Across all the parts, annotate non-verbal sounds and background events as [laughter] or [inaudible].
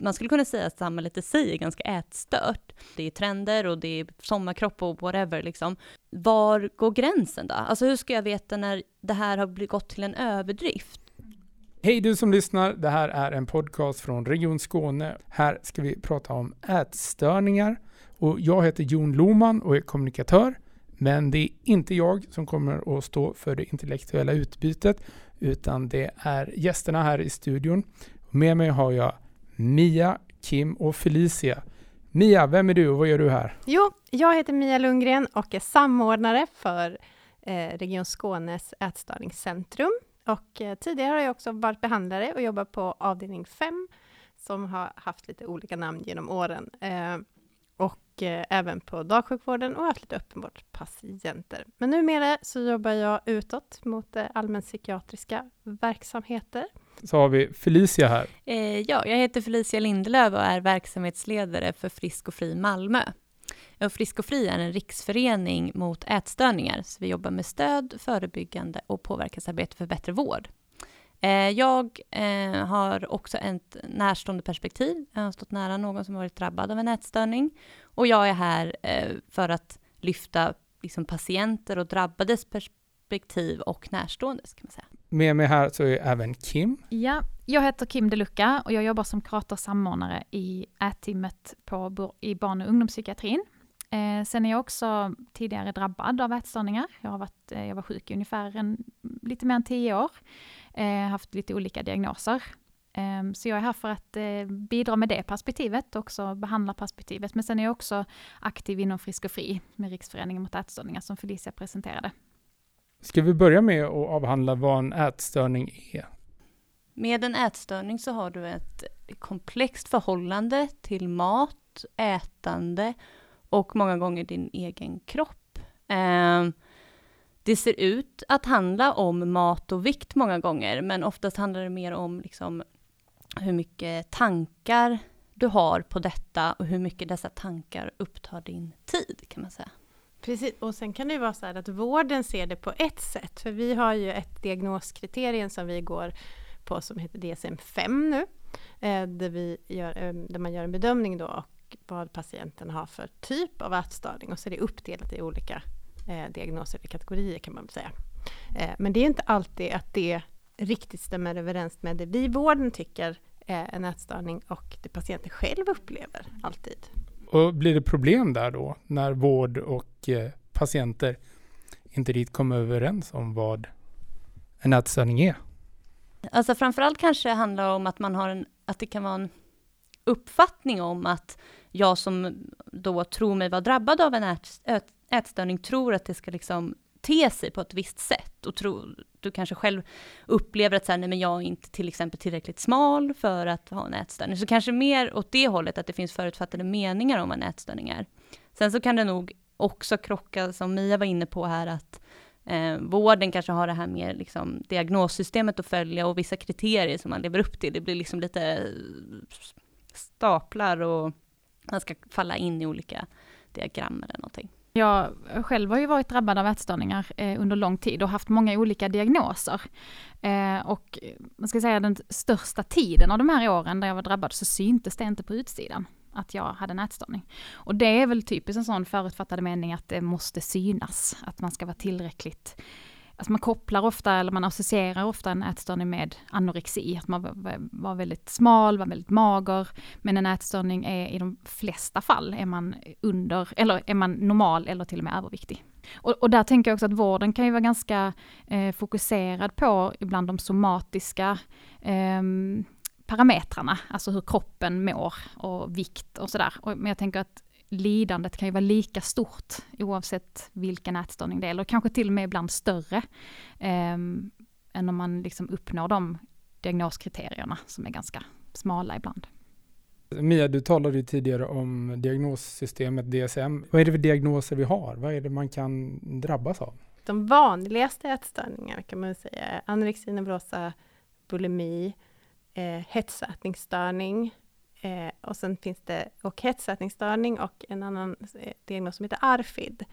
man skulle kunna säga att samhället i sig är ganska ätstört. Det är trender och det är sommarkropp och whatever liksom. Var går gränsen då? Alltså hur ska jag veta när det här har gått till en överdrift? Hej du som lyssnar, det här är en podcast från Region Skåne. Här ska vi prata om ätstörningar och jag heter Jon Loman och är kommunikatör. Men det är inte jag som kommer att stå för det intellektuella utbytet utan det är gästerna här i studion. Med mig har jag Mia, Kim och Felicia. Mia, vem är du och vad gör du här? Jo, jag heter Mia Lundgren och är samordnare för eh, Region Skånes ätstörningscentrum. Och eh, tidigare har jag också varit behandlare och jobbat på avdelning 5 som har haft lite olika namn genom åren. Eh, och eh, även på dagsjukvården och haft lite öppenvårdspatienter. Men numera så jobbar jag utåt mot eh, allmänpsykiatriska verksamheter. Så har vi Felicia här. Eh, ja, jag heter Felicia Lindelöf och är verksamhetsledare för Frisk och Fri Malmö. Och Frisk och Fri är en riksförening mot ätstörningar, så vi jobbar med stöd, förebyggande och påverkansarbete för bättre vård. Eh, jag eh, har också ett närstående perspektiv. Jag har stått nära någon som varit drabbad av en ätstörning. Och jag är här eh, för att lyfta liksom, patienter och drabbades perspektiv och närståendes, kan man säga. Med mig här så är även Kim. Ja, jag heter Kim Delucka och jag jobbar som kurator samordnare i ätteamet i barn och ungdomspsykiatrin. Eh, sen är jag också tidigare drabbad av ätstörningar. Jag, har varit, eh, jag var sjuk i ungefär en, lite mer än tio år eh, haft lite olika diagnoser. Eh, så jag är här för att eh, bidra med det perspektivet, också behandla perspektivet, Men sen är jag också aktiv inom Frisk och Fri med Riksföreningen mot ätstörningar som Felicia presenterade. Ska vi börja med att avhandla vad en ätstörning är? Med en ätstörning så har du ett komplext förhållande till mat, ätande och många gånger din egen kropp. Ehm, det ser ut att handla om mat och vikt många gånger, men oftast handlar det mer om liksom hur mycket tankar du har på detta och hur mycket dessa tankar upptar din tid, kan man säga. Precis, och sen kan det ju vara så här att vården ser det på ett sätt, för vi har ju ett diagnoskriterium som vi går på som heter DSM-5 nu, eh, där, vi gör, eh, där man gör en bedömning då och vad patienten har för typ av ätstörning och så är det uppdelat i olika eh, diagnoser eller kategorier kan man säga. Eh, men det är inte alltid att det riktigt stämmer överens med det vi i vården tycker är en ätstörning och det patienten själv upplever alltid. Och blir det problem där då när vård och eh, patienter inte riktigt kommer överens om vad en ätstörning är? Alltså framförallt kanske det handlar om att man har en, att det kan vara en uppfattning om att jag som då tror mig vara drabbad av en ät, ätstörning tror att det ska liksom te sig på ett visst sätt och tro, du kanske själv upplever att så här, nej men jag är inte till exempel tillräckligt smal för att ha en ätstörning. Så kanske mer åt det hållet att det finns förutfattade meningar om vad en ätstörning är. Sen så kan det nog också krocka, som Mia var inne på här, att eh, vården kanske har det här mer liksom, diagnossystemet att följa och vissa kriterier som man lever upp till. Det blir liksom lite eh, staplar och man ska falla in i olika diagram eller någonting. Jag själv har ju varit drabbad av ätstörningar eh, under lång tid och haft många olika diagnoser. Eh, och man ska säga den största tiden av de här åren där jag var drabbad så syntes det inte på utsidan att jag hade en ätstörning. Och det är väl typiskt en sån förutfattad mening att det måste synas, att man ska vara tillräckligt Alltså man kopplar ofta, eller man associerar ofta en ätstörning med anorexi, att man var väldigt smal, var väldigt mager. Men en ätstörning är i de flesta fall är man under, eller är man normal eller till och med överviktig. Och, och där tänker jag också att vården kan ju vara ganska eh, fokuserad på ibland de somatiska eh, parametrarna, alltså hur kroppen mår och vikt och sådär. Men jag tänker att lidandet kan ju vara lika stort oavsett vilken ätstörning det är, eller kanske till och med ibland större, eh, än om man liksom uppnår de diagnoskriterierna som är ganska smala ibland. Mia, du talade ju tidigare om diagnossystemet DSM. Vad är det för diagnoser vi har? Vad är det man kan drabbas av? De vanligaste ätstörningarna kan man säga är anorexi nervosa, bulimi, eh, hetsätningsstörning, Eh, och sen finns det och hetsätningsstörning och en annan eh, diagnos som heter ARFID.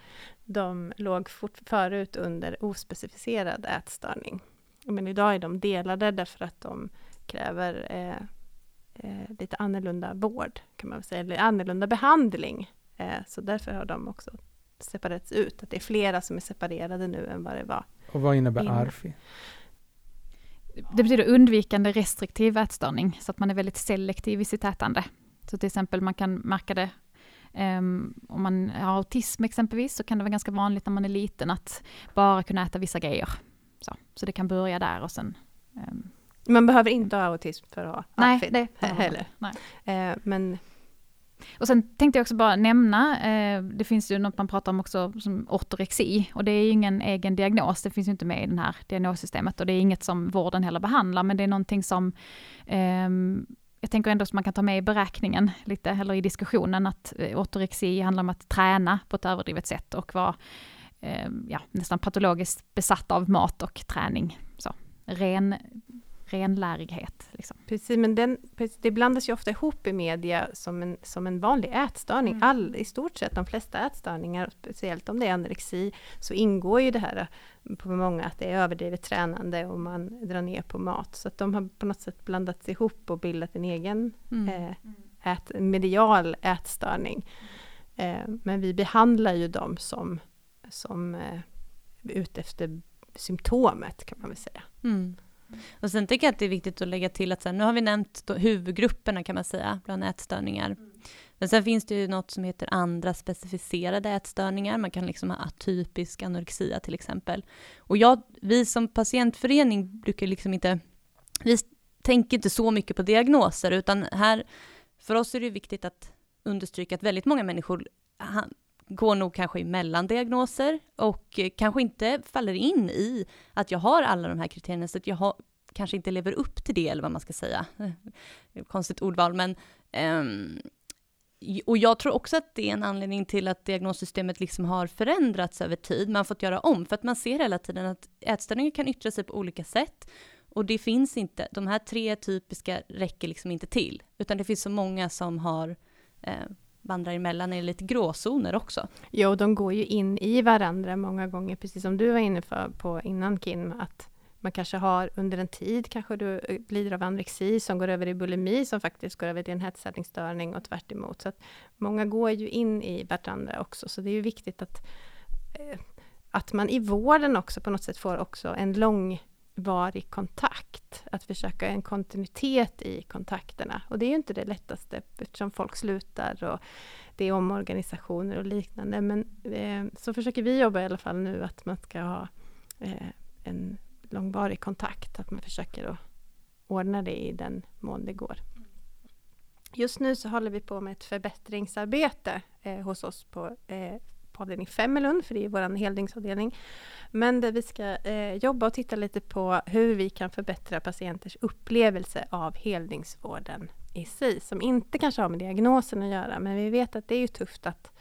De låg fort, förut under ospecificerad ätstörning. Men idag är de delade därför att de kräver eh, eh, lite annorlunda vård, kan man säga, eller annorlunda behandling. Eh, så därför har de också separerats ut, att det är flera som är separerade nu än vad det var. Och vad innebär Innan. ARFI? Det betyder undvikande restriktiv ätstörning, så att man är väldigt selektiv i sitt ätande. Så till exempel man kan märka det um, om man har autism exempelvis, så kan det vara ganska vanligt när man är liten att bara kunna äta vissa grejer. Så, så det kan börja där och sen um, Man behöver inte ha autism för att ha Nej, ARFID det he- heller. Nej. Eh, men och sen tänkte jag också bara nämna, eh, det finns ju något man pratar om också som ortorexi och det är ju ingen egen diagnos, det finns ju inte med i det här diagnossystemet och det är inget som vården heller behandlar, men det är någonting som eh, jag tänker ändå att man kan ta med i beräkningen lite, eller i diskussionen, att eh, ortorexi handlar om att träna på ett överdrivet sätt och vara eh, ja, nästan patologiskt besatt av mat och träning. Så, ren, renlärighet. Liksom. Precis, men den, det blandas ju ofta ihop i media som en, som en vanlig ätstörning. Mm. All, I stort sett de flesta ätstörningar, speciellt om det är anorexi, så ingår ju det här eh, på många att det är överdrivet tränande och man drar ner på mat. Så att de har på något sätt blandats ihop och bildat en egen eh, ät, medial ätstörning. Eh, men vi behandlar ju dem som, som eh, ute efter symptomet kan man väl säga. Mm. Och sen tycker jag att det är viktigt att lägga till att sen, nu har vi nämnt huvudgrupperna kan man säga, bland ätstörningar. Men sen finns det ju något som heter andra specificerade ätstörningar. Man kan liksom ha atypisk anorexia till exempel. Och jag, vi som patientförening brukar liksom inte, vi tänker inte så mycket på diagnoser, utan här, för oss är det viktigt att understryka att väldigt många människor går nog kanske emellan diagnoser och eh, kanske inte faller in i att jag har alla de här kriterierna, så att jag har, kanske inte lever upp till det, eller vad man ska säga. [laughs] Konstigt ordval, men um, och jag tror också att det är en anledning till att diagnossystemet liksom har förändrats över tid. Man har fått göra om, för att man ser hela tiden att ätstörningar kan yttra sig på olika sätt. Och det finns inte, de här tre typiska räcker liksom inte till, utan det finns så många som har eh, vandrar emellan i lite gråzoner också. Ja, och de går ju in i varandra många gånger, precis som du var inne för, på innan Kim, att man kanske har under en tid, kanske du eh, lider av anorexi som går över i bulimi, som faktiskt går över till en hetsätningsstörning och tvärt emot. Så att många går ju in i varandra också, så det är ju viktigt att, eh, att man i vården också på något sätt får också en lång var i kontakt. Att försöka en kontinuitet i kontakterna. Och det är ju inte det lättaste eftersom folk slutar och det är omorganisationer och liknande. Men eh, så försöker vi jobba i alla fall nu att man ska ha eh, en långvarig kontakt. Att man försöker att ordna det i den mån det går. Just nu så håller vi på med ett förbättringsarbete eh, hos oss på, eh, på avdelning 5 i Lund, för det är vår heldygnsavdelning. Men där vi ska eh, jobba och titta lite på hur vi kan förbättra patienters upplevelse av heldygnsvården i sig, som inte kanske har med diagnosen att göra, men vi vet att det är ju tufft att,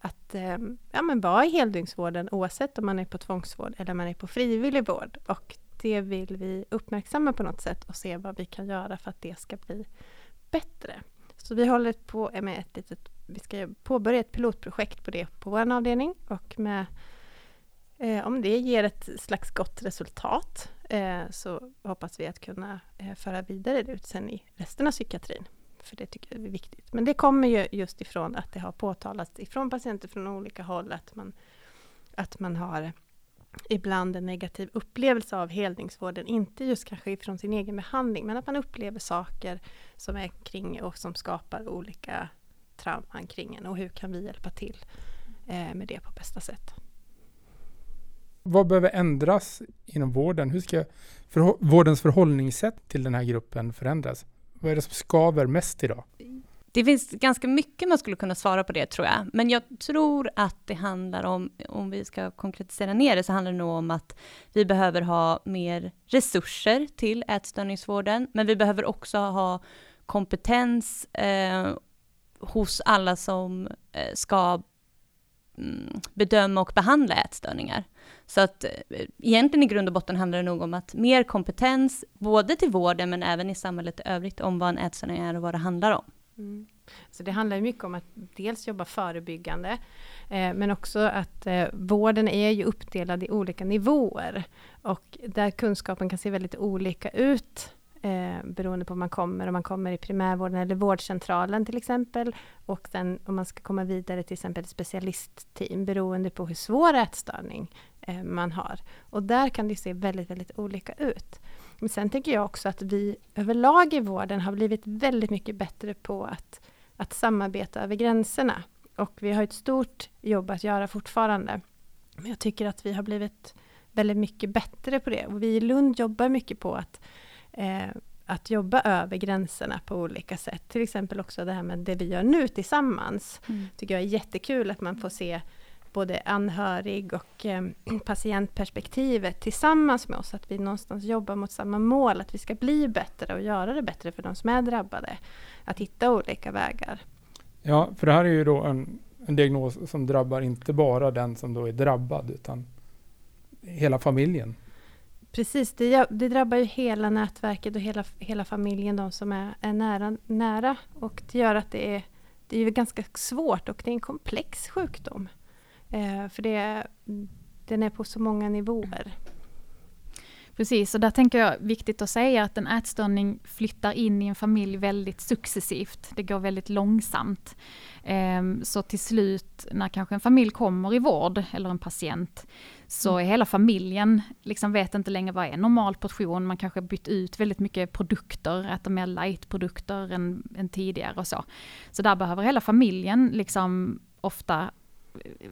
att eh, ja, men vara i heldygnsvården oavsett om man är på tvångsvård eller om man är på frivillig vård. Och det vill vi uppmärksamma på något sätt och se vad vi kan göra för att det ska bli bättre. Så vi håller på med ett litet, vi ska påbörja ett pilotprojekt på det på vår avdelning och med Eh, om det ger ett slags gott resultat eh, så hoppas vi att kunna eh, föra vidare det ut sen i resten av psykiatrin. För det tycker jag är viktigt. Men det kommer ju just ifrån att det har påtalats ifrån patienter från olika håll att man, att man har ibland en negativ upplevelse av helningsvården. Inte just kanske ifrån sin egen behandling, men att man upplever saker som är kring och som skapar olika trauman kring en. Och hur kan vi hjälpa till eh, med det på bästa sätt? Vad behöver ändras inom vården? Hur ska förhå- vårdens förhållningssätt till den här gruppen förändras? Vad är det som skaver mest idag? Det finns ganska mycket man skulle kunna svara på det tror jag. Men jag tror att det handlar om, om vi ska konkretisera ner det, så handlar det nog om att vi behöver ha mer resurser till ätstörningsvården. Men vi behöver också ha kompetens eh, hos alla som eh, ska mm, bedöma och behandla ätstörningar. Så att eh, egentligen i grund och botten handlar det nog om att mer kompetens, både till vården men även i samhället i övrigt, om vad en ätstörning är och vad det handlar om. Mm. Så det handlar mycket om att dels jobba förebyggande, eh, men också att eh, vården är ju uppdelad i olika nivåer. Och där kunskapen kan se väldigt olika ut eh, beroende på om man kommer, om man kommer i primärvården eller vårdcentralen till exempel. Och sen om man ska komma vidare till exempel ett specialistteam beroende på hur svår ätstörning eh, man har. Och där kan det se väldigt, väldigt olika ut. Men sen tycker jag också att vi överlag i vården har blivit väldigt mycket bättre på att, att samarbeta över gränserna. Och vi har ett stort jobb att göra fortfarande. Men jag tycker att vi har blivit väldigt mycket bättre på det. Och vi i Lund jobbar mycket på att, eh, att jobba över gränserna på olika sätt. Till exempel också det här med det vi gör nu tillsammans. Mm. tycker jag är jättekul att man får se både anhörig och eh, patientperspektivet tillsammans med oss. Att vi någonstans jobbar mot samma mål, att vi ska bli bättre och göra det bättre för de som är drabbade. Att hitta olika vägar. Ja, för det här är ju då en, en diagnos som drabbar inte bara den som då är drabbad utan hela familjen. Precis, det, det, drabbar ju hela nätverket och hela, hela familjen, de som är, är nära, nära. Och det gör att det är, det är ganska svårt och det är en komplex sjukdom. Eh, för det, den är på så många nivåer. Precis, och där tänker jag viktigt att säga att en ätstörning flyttar in i en familj väldigt successivt. Det går väldigt långsamt. Ehm, så till slut när kanske en familj kommer i vård, eller en patient, så mm. hela familjen liksom vet inte längre vad är normal portion. Man kanske bytt ut väldigt mycket produkter, äter mer light-produkter än, än tidigare och så. Så där behöver hela familjen liksom ofta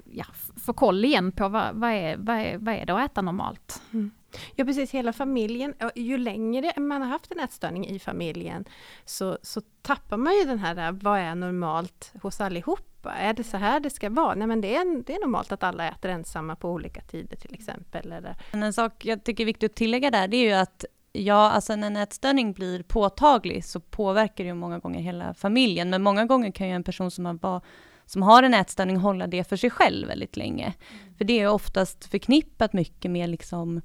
ja, få koll igen på vad, vad, är, vad, är, vad är det att äta normalt. Mm. Ja precis, hela familjen. Ju längre man har haft en ätstörning i familjen så, så tappar man ju den här, vad är normalt hos allihopa? Är det så här det ska vara? Nej men det är, det är normalt att alla äter ensamma på olika tider till exempel. Eller? En sak jag tycker är viktigt att tillägga där, det är ju att Ja, alltså när en ätstörning blir påtaglig så påverkar det ju många gånger hela familjen, men många gånger kan ju en person som har som har en ätstörning hålla det för sig själv väldigt länge. Mm. För det är oftast förknippat mycket med liksom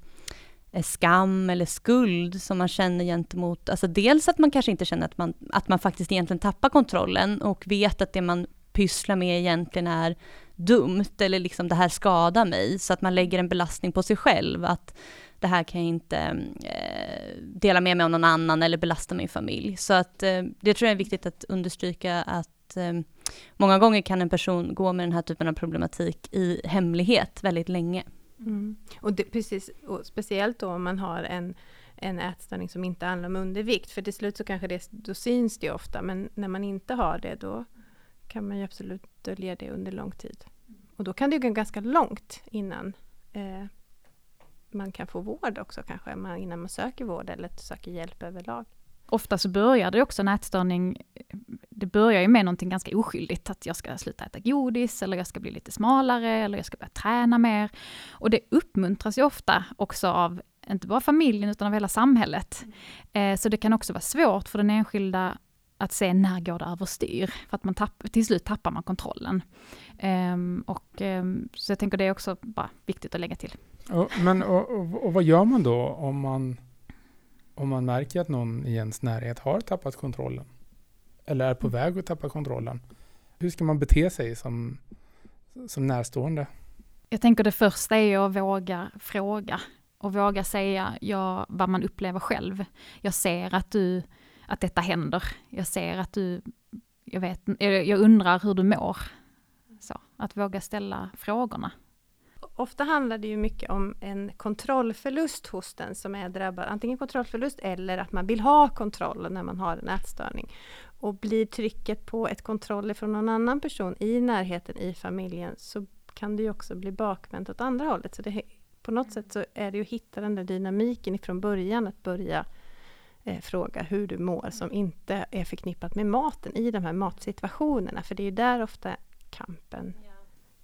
Eh, skam eller skuld som man känner gentemot, alltså dels att man kanske inte känner att man, att man faktiskt egentligen tappar kontrollen och vet att det man pysslar med egentligen är dumt eller liksom det här skadar mig, så att man lägger en belastning på sig själv, att det här kan jag inte eh, dela med mig av någon annan eller belasta min familj. Så att eh, det tror jag är viktigt att understryka att eh, många gånger kan en person gå med den här typen av problematik i hemlighet väldigt länge. Mm. Och det, precis, och speciellt då om man har en, en ätstörning som inte handlar om undervikt, för till slut så kanske det, då syns det ofta, men när man inte har det då kan man ju absolut dölja det under lång tid. Och då kan det gå ganska långt innan eh, man kan få vård också kanske, innan man söker vård eller söker hjälp överlag. Ofta så börjar det också en ätstörning, det börjar ju med någonting ganska oskyldigt, att jag ska sluta äta godis, eller jag ska bli lite smalare, eller jag ska börja träna mer. Och det uppmuntras ju ofta också av, inte bara familjen, utan av hela samhället. Mm. Eh, så det kan också vara svårt för den enskilda att se när går det överstyr, för att man tapp, till slut tappar man kontrollen. Um, och, um, så jag tänker det är också bara viktigt att lägga till. Och, men och, och, och vad gör man då om man om man märker att någon i ens närhet har tappat kontrollen eller är på mm. väg att tappa kontrollen. Hur ska man bete sig som, som närstående? Jag tänker det första är att våga fråga och våga säga ja, vad man upplever själv. Jag ser att du, att detta händer. Jag ser att du, jag vet, jag undrar hur du mår. Så, att våga ställa frågorna ofta handlar det ju mycket om en kontrollförlust hos den som är drabbad. Antingen kontrollförlust eller att man vill ha kontroll när man har en ätstörning. Och blir trycket på ett kontroll från någon annan person i närheten i familjen så kan det ju också bli bakvänt åt andra hållet. Så det, på något sätt så är det ju att hitta den där dynamiken ifrån början, att börja eh, fråga hur du mår som inte är förknippat med maten i de här matsituationerna. För det är ju där ofta kampen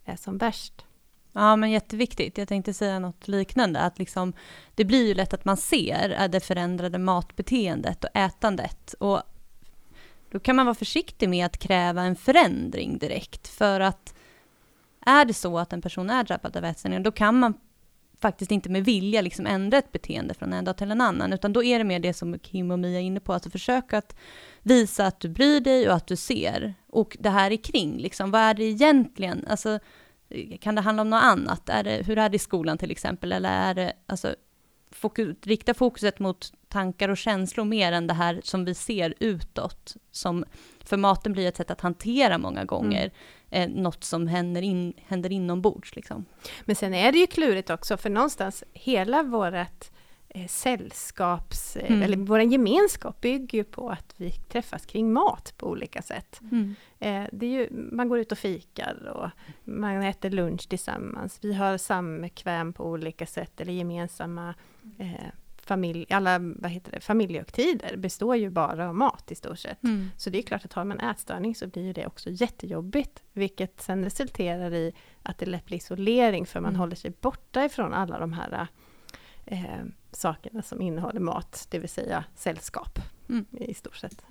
är som värst. Ja, men jätteviktigt. Jag tänkte säga något liknande, att liksom, det blir ju lätt att man ser det förändrade matbeteendet och ätandet. Och då kan man vara försiktig med att kräva en förändring direkt, för att är det så att en person är drabbad av ätstörning, då kan man faktiskt inte med vilja liksom ändra ett beteende från en dag till en annan, utan då är det mer det som Kim och Mia är inne på, alltså försök att visa att du bryr dig och att du ser. Och det här är kring, liksom, vad är det egentligen? Alltså, kan det handla om något annat? Är det, hur är det i skolan till exempel? Eller är det, alltså, fokus, rikta fokuset mot tankar och känslor mer än det här som vi ser utåt. Som, för maten blir ett sätt att hantera många gånger eh, något som händer, in, händer inombords. Liksom. Men sen är det ju klurigt också, för någonstans hela vårt eh, sällskaps, eh, Mm. eller vår gemenskap bygger ju på att vi träffas kring mat på olika sätt. Mm. Eh, det är ju, man går ut och fikar och man äter lunch tillsammans. Vi har samkväm på olika sätt eller gemensamma eh, familj, alla vad heter det, familjehögtider består ju bara av mat i stort sett. Mm. Så det är klart att har man ätstörning så blir ju det också jättejobbigt, vilket sen resulterar i att det lätt blir isolering för man Mm. håller sig borta ifrån alla de här eh, sakerna som innehåller mat, det vill säga sällskap Mm. i stort sett.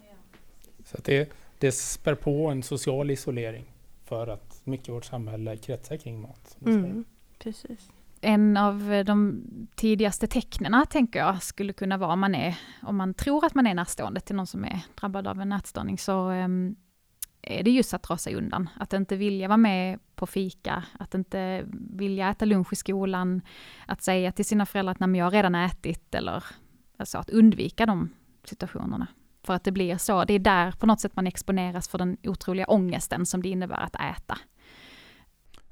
Så att det, det spär på en social isolering för att mycket i vårt samhälle kretsar kring mat. Mm, precis. En av de tidigaste tecknen tänker jag skulle kunna vara om man är, om man tror att man är närstående till någon som är drabbad av en ätstörning så ehm, är det just att dra sig undan. Att inte vilja vara med på fika, att inte vilja äta lunch i skolan, att säga till sina föräldrar att "Nej, jag har redan ätit eller alltså att undvika de situationerna. För att det blir så, det är där på något sätt man exponeras för den otroliga ångesten som det innebär att äta.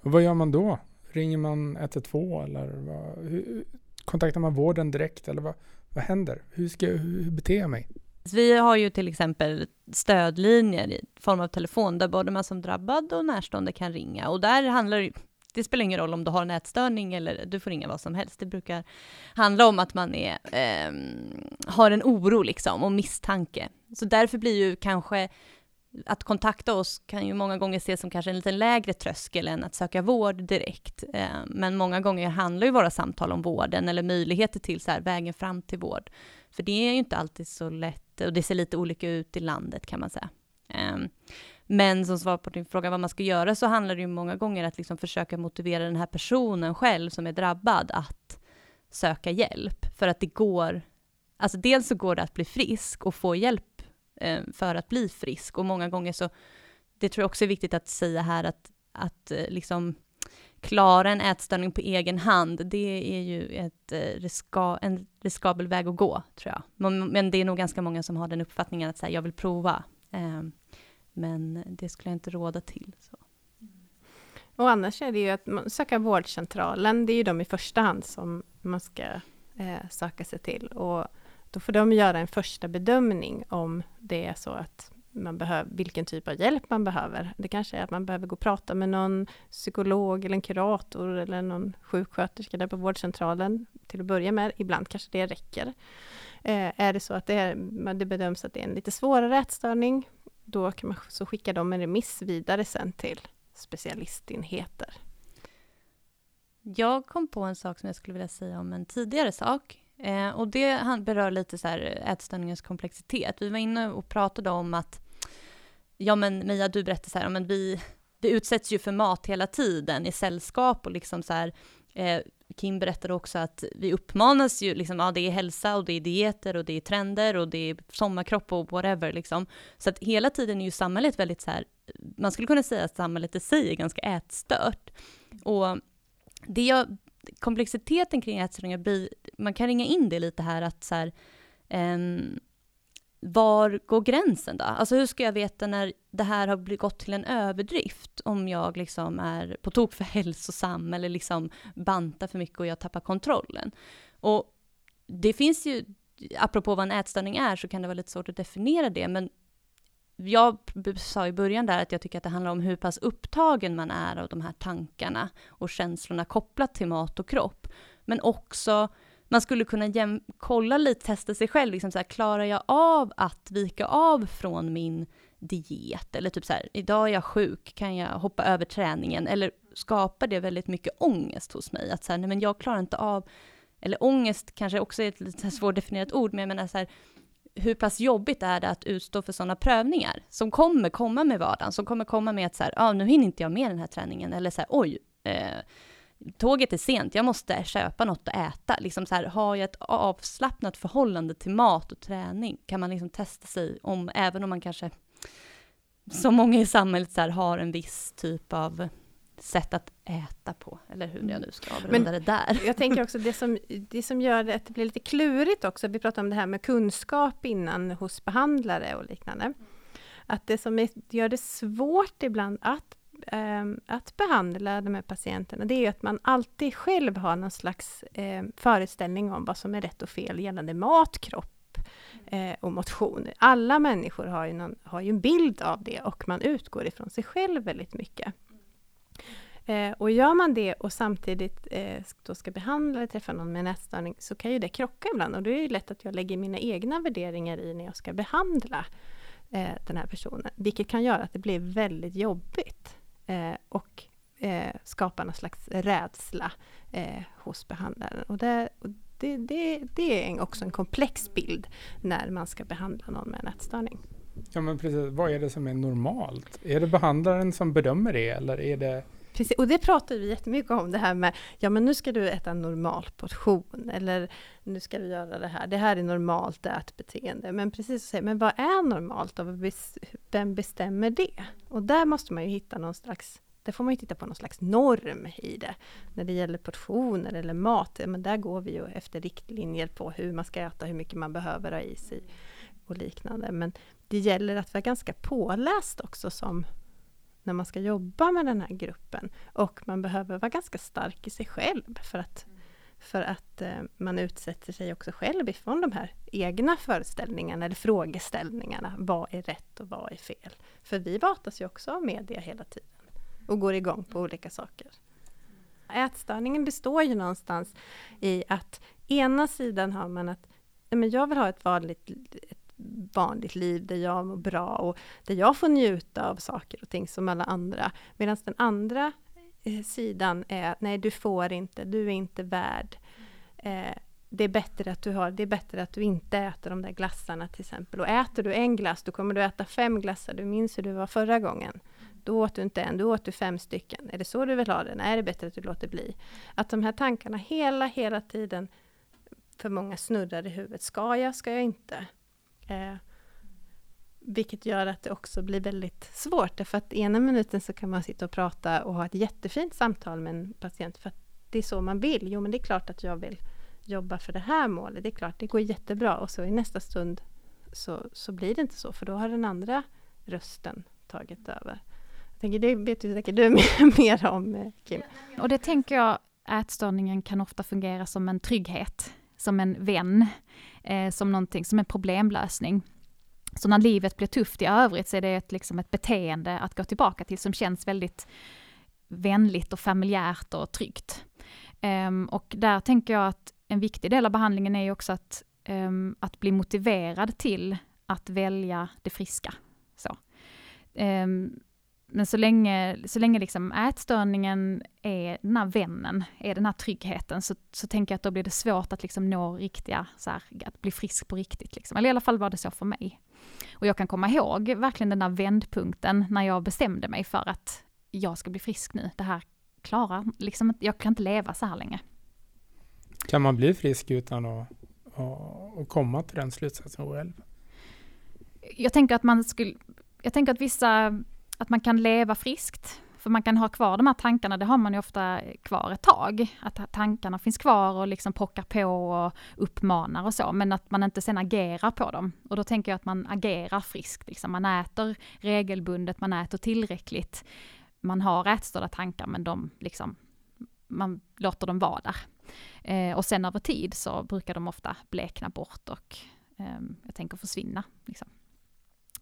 Och vad gör man då? Ringer man 112 eller vad, hur, kontaktar man vården direkt eller vad, vad händer? Hur ska hur beter jag mig? Alltså, vi har ju till exempel stödlinjer i form av telefon där både man som drabbad och närstående kan ringa och där handlar det det spelar ingen roll om du har en ätstörning eller du får ringa vad som helst. Det brukar handla om att man är, eh, har en oro liksom och misstanke. Så därför blir ju kanske att kontakta oss kan ju många gånger ses som kanske en lite lägre tröskel än att söka vård direkt. Eh, Men många gånger handlar ju våra samtal om vården eller möjligheter till så här, vägen fram till vård. För det är ju inte alltid så lätt och det ser lite olika ut i landet kan man säga. Ehm, men som svar på din fråga vad man ska göra så handlar det ju många gånger att liksom försöka motivera den här personen själv som är drabbad att söka hjälp. För att det går, alltså dels så går det att bli frisk och få hjälp ehm, för att bli frisk och många gånger så, det tror jag också är viktigt att säga här att, att eh, liksom klara en ätstörning på egen hand, det är ju ett, eh, riska, en riskabel väg att gå, tror jag. Men, men det är nog ganska många som har den uppfattningen att säga, jag vill prova. Eh, men det skulle jag inte råda till. Så. Och annars är det ju att man söka vårdcentralen, det är ju de i första hand som man ska eh, söka sig till. Och då får de göra en första bedömning om det är så att man behöver, vilken typ av hjälp man behöver. Det kanske är att man behöver gå och prata med någon psykolog eller en kurator eller någon sjuksköterska där på vårdcentralen till att börja med. Ibland kanske det räcker. Eh, är det så att det, är, det bedöms att det är en lite svårare ätstörning, då kan man, så skicka dem en remiss vidare sen till specialistenheter. Jag kom på en sak som jag skulle vilja säga om en tidigare sak. Eh, och det berör lite så här eh, ätstörningens komplexitet. Vi var inne och pratade om att, ja men Mia du berättade så här, ja, men vi, vi utsätts ju för mat hela tiden i sällskap och liksom så här, eh, Kim berättade också att vi uppmanas ju, liksom, ja det är hälsa och det är dieter och det är trender och det är sommarkropp och whatever liksom. Så att hela tiden är ju samhället väldigt så här, man skulle kunna säga att samhället i sig är ganska ätstört. Och det jag, komplexiteten kring ätstörningar blir, man kan ringa in det lite här att så här, um, var går gränsen då? Alltså hur ska jag veta när det här har gått till en överdrift? Om jag liksom är på tok för [laughs] hälsosam eller liksom bantar för mycket och jag tappar kontrollen. Och det finns ju, apropå vad en ätstörning är, så kan det vara lite svårt att definiera det, men jag sa i början där att jag tycker att det handlar om hur pass upptagen man är av de här tankarna och känslorna kopplat till mat och kropp. Men också, man skulle kunna jäm- kolla lite, testa sig själv, liksom så här, klarar jag av att vika av från min diet? Eller typ så här, idag är jag sjuk, kan jag hoppa över träningen? Eller skapar det väldigt mycket ångest hos mig? Att så här, nej men jag klarar inte av, eller ångest kanske också är ett lite svårdefinierat ord, men jag menar så här, hur pass jobbigt är det att utstå för sådana prövningar som kommer komma med vardagen, som kommer komma med att så här, ah, nu hinner inte jag med den här träningen, eller så här, oj, eh, tåget är sent, jag måste köpa något att äta. Liksom så här, har jag ett avslappnat förhållande till mat och träning? Kan man liksom testa sig om, även om man kanske, som många i samhället så här, har en viss typ av sätt att äta på, eller hur jag Mm. nu ska avrunda det där. Jag tänker också det som, det som gör det att det blir lite klurigt också, vi pratade om det här med kunskap innan hos behandlare och liknande. Att det som gör det svårt ibland att, ehm, att behandla de här patienterna, det är ju att man alltid själv har någon slags eh, föreställning om vad som är rätt och fel gällande mat, kropp eh, och motion. Alla människor har ju, någon, har ju en bild av det och man utgår ifrån sig själv väldigt mycket. Eh, och gör man det och samtidigt eh, då ska behandla eller träffa någon med en ätstörning så kan ju det krocka ibland och då är det lätt att jag lägger mina egna värderingar i när jag ska behandla eh, den här personen. Vilket kan göra att det blir väldigt jobbigt eh, och eh, skapa någon slags rädsla eh, hos behandlaren. Och det, och det, det, det är också en komplex bild när man ska behandla någon med en ätstörning. Ja men precis, vad är det som är normalt? Är det behandlaren som bedömer det eller är det Precis, och det pratar vi jättemycket om, det här med ja men nu ska du äta en normal portion, eller nu ska du göra det här, det här är normalt ätbeteende. Men precis så säger men vad är normalt och vem bestämmer det? Och där måste man ju hitta någon slags, där får man ju titta på någon slags norm i det. När det gäller portioner eller mat, men där går vi ju efter riktlinjer på hur man ska äta, hur mycket man behöver ha i sig och liknande. Men det gäller att vara ganska påläst också som när man ska jobba med den här gruppen. Och man behöver vara ganska stark i sig själv för att, för att eh, man utsätter sig också själv ifrån de här egna föreställningarna eller frågeställningarna. Vad är rätt och vad är fel? För vi matas ju också av media hela tiden och går igång på olika saker. Ätstörningen består ju någonstans i att ena sidan har man att men jag vill ha ett vanligt, ett vanligt liv där jag mår bra och där jag får njuta av saker och ting som alla andra. Medan den andra eh, sidan är, nej du får inte, du är inte värd. Eh, det är, bättre att du har, det är bättre att du inte äter de där glassarna till exempel. Och äter du en glass, då kommer du äta fem glassar. Du minns hur du var förra gången. Då åt du inte en, då åt du fem stycken. Är det så du vill ha det? Nej, det är bättre att du låter bli. Att de här tankarna hela, hela tiden för många snurrar i huvudet. Ska jag, ska jag inte? Eh, vilket gör att det också blir väldigt svårt. Därför att ena minuten så kan man sitta och prata och ha ett jättefint samtal med en patient. För att det är så man vill. Jo, men det är klart att jag vill jobba för det här målet. Det är klart, det går jättebra. Och så i nästa stund så, så blir det inte så. För då har den andra rösten tagit över. Jag tänker, det vet ju säkert du [laughs] mer, om, eh, Kim. Och det tänker jag, ätstörningen kan ofta fungera som en trygghet, som en vän, eh, som någonting, som en problemlösning. Så när livet blir tufft i övrigt så är det ett, liksom ett beteende att gå tillbaka till som känns väldigt vänligt och familjärt och tryggt. Um, och där tänker jag att en viktig del av behandlingen är ju också att, um, att bli motiverad till att välja det friska. Så. Um, men så länge, så länge liksom ätstörningen är den här vännen, är den här tryggheten, så, så tänker jag att då blir det svårt att liksom nå riktiga, så här, att bli frisk på riktigt. Liksom. Eller i alla fall var det så för mig. Och jag kan komma ihåg verkligen den där vändpunkten när jag bestämde mig för att jag ska bli frisk nu. Det här klarar, liksom, jag kan inte leva så här länge. Kan man bli frisk utan att, att, komma till den slutsatsen själv? Jag tänker att man skulle, jag tänker att vissa, att man kan leva friskt. För man kan ha kvar de här tankarna, det har man ju ofta kvar ett tag. Att tankarna finns kvar och liksom pockar på och uppmanar och så. Men att man inte sen agerar på dem. Och då tänker jag att man agerar friskt. Liksom. Man äter regelbundet, man äter tillräckligt. Man har ätstörda tankar men de liksom, man låter dem vara där. Eh, och sen över tid så brukar de ofta blekna bort och eh, jag tänker försvinna. Liksom.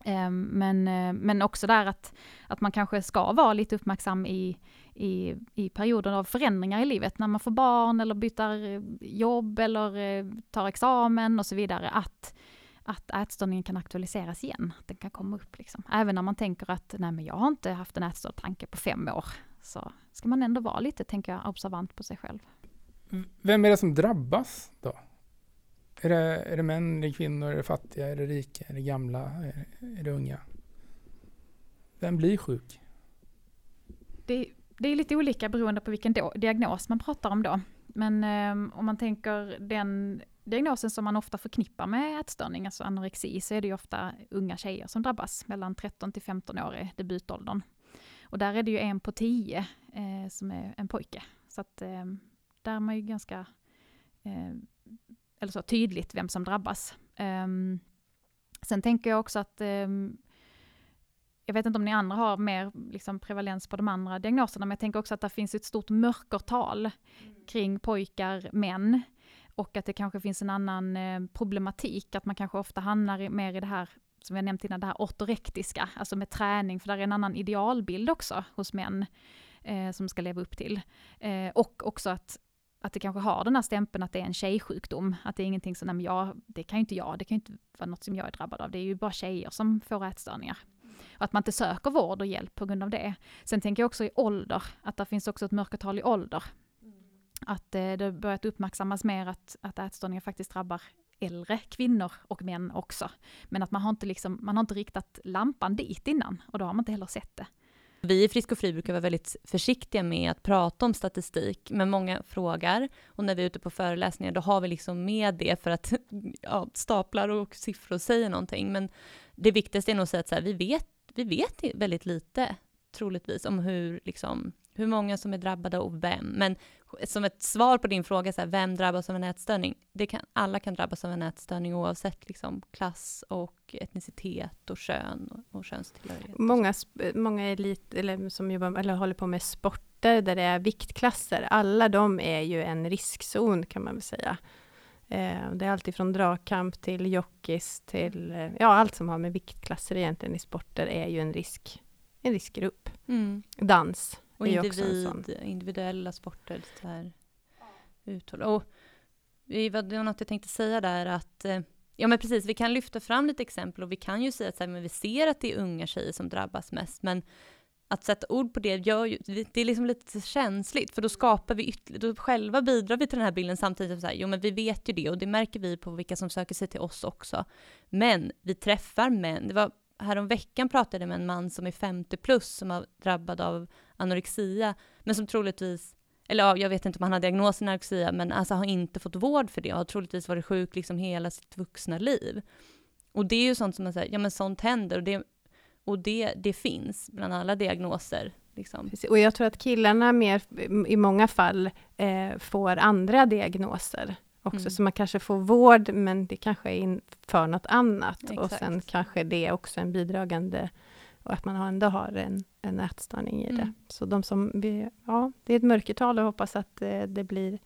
Ehm, men, eh, men också där att, att man kanske ska vara lite uppmärksam i, i, i perioder av förändringar i livet, när man får barn eller byter eh, jobb eller eh, tar examen och så vidare, att, att ätstörningen kan aktualiseras igen, att den kan komma upp. Liksom. Även när man tänker att nej men jag har inte haft en ätstörd tanke på fem år, så ska man ändå vara lite, tänker jag, observant på sig själv. Mm. Vem är det som drabbas då? Är det, är det män, är det kvinnor, är det fattiga, är det rika, är det gamla, är, är det unga? Vem blir sjuk? Det, det är lite olika beroende på vilken diagnos man pratar om då. Men eh, om man tänker den diagnosen som man ofta förknippar med ätstörning, alltså anorexi, så är det ju ofta unga tjejer som drabbas, mellan 13 till 15 år i debutåldern. Och där är det ju en på tio eh, som är en pojke. Så att eh, där är man ju ganska eh, eller så, tydligt vem som drabbas. Um, sen tänker jag också att um, jag vet inte om ni andra har mer liksom, prevalens på de andra diagnoserna, men jag tänker också att det finns ett stort mörkertal kring pojkar, män. Och att det kanske finns en annan eh, problematik, att man kanske ofta hamnar i, mer i det här, som jag nämnt innan, det här ortorektiska, alltså med träning, för där är en annan idealbild också hos män eh, som ska leva upp till. Eh, och också att att det kanske har den här stämpeln att det är en tjejsjukdom. Att det är ingenting som, nej men jag, det kan ju inte jag, det kan ju inte vara något som jag är drabbad av. Det är ju bara tjejer som får ätstörningar. Och att man inte söker vård och hjälp på grund av det. Sen tänker jag också i ålder, att det finns också ett mörkertal i ålder. Att eh, det börjat uppmärksammas mer att, att ätstörningar faktiskt drabbar äldre kvinnor och män också. Men att man har inte, liksom, man har inte riktat lampan dit innan och då har man inte heller sett det. Vi i Frisk och Fri brukar vara väldigt försiktiga med att prata om statistik, men många frågar. Och när vi är ute på föreläsningar, då har vi liksom med det för att [laughs] ja, staplar och siffror säger någonting. Men det viktigaste är nog att säga att så här, vi, vet, vi vet väldigt lite, troligtvis, om hur, liksom, hur många som är drabbade och vem. Men som ett svar på din fråga, så här, vem drabbas av en ätstörning? Det kan, alla kan drabbas av en ätstörning oavsett liksom, klass och etnicitet och kön och, och könstillhörighet. Många, många elit, eller som jobbar, eller håller på med sporter där det är viktklasser, alla de är ju en riskzon kan man väl säga. Eh, det är alltid från dragkamp till jockeys till, eh, ja allt som har med viktklasser egentligen i sporter är ju en risk, en riskgrupp. Mm. Dans och individ, individuella sporter. Så här, uthåll. Och det var något jag tänkte säga där att eh, Ja men precis, vi kan lyfta fram lite exempel och vi kan ju säga att men vi ser att det är unga tjejer som drabbas mest, men att sätta ord på det gör ju, det är liksom lite känsligt, för då skapar vi ytterligare, då själva bidrar vi till den här bilden samtidigt som så här, jo men vi vet ju det och det märker vi på vilka som söker sig till oss också. Men vi träffar män, det var häromveckan pratade jag med en man som är 50 plus som har drabbad av anorexia, men som troligtvis, eller ja, jag vet inte om han har diagnosen anorexia, men alltså har inte fått vård för det och har troligtvis varit sjuk liksom hela sitt vuxna liv. Och det är ju sånt som man säger, ja men sånt händer och det, och det, det finns bland alla diagnoser. Liksom. Och jag tror att killarna mer, i många fall eh, får andra diagnoser också, mm. så man kanske får vård, men det kanske är för något annat. Exakt. Och sen kanske det är också en bidragande och att man ändå har en, en ätstörning i det. Mm. Så de som, ja, det är ett mörkertal och hoppas att det, det blir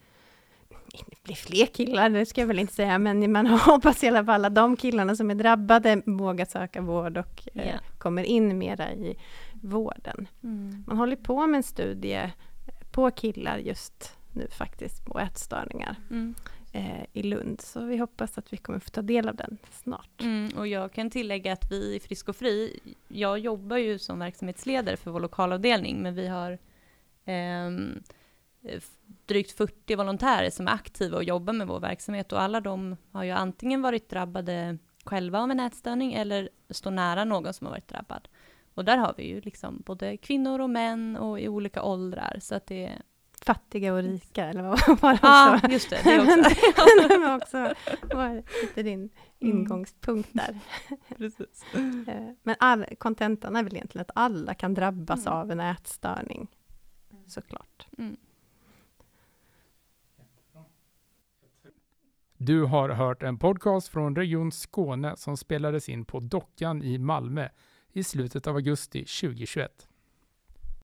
det blir fler killar, det ska jag väl inte säga, men man [laughs] hoppas i alla fall att de killarna som är drabbade vågar söka vård och yeah. eh, kommer in mera i vården. Mm. Man håller på med en studie på killar just nu faktiskt, på ätstörningar. Mm eh, i Lund. Så vi hoppas att vi kommer få ta del av den snart. Mm, och jag kan tillägga att vi i Frisk och Fri, jag jobbar ju som verksamhetsledare för vår lokalavdelning, men vi har eh, drygt 40 volontärer som är aktiva och jobbar med vår verksamhet och alla de har ju antingen varit drabbade själva av en ätstörning eller står nära någon som har varit drabbad. Och där har vi ju liksom både kvinnor och män och i olika åldrar, så att det fattiga och rika, eller [laughs] vad var det Ja, ah, just det. det också. [laughs] det var också var lite din mm. ingångspunkt där. [laughs] Precis. Eh, men all, kontentan är väl egentligen att alla kan drabbas mm. av en ätstörning, såklart. Mm. Du har hört en podcast från Region Skåne som spelades in på Dockan i Malmö i slutet av augusti 2021.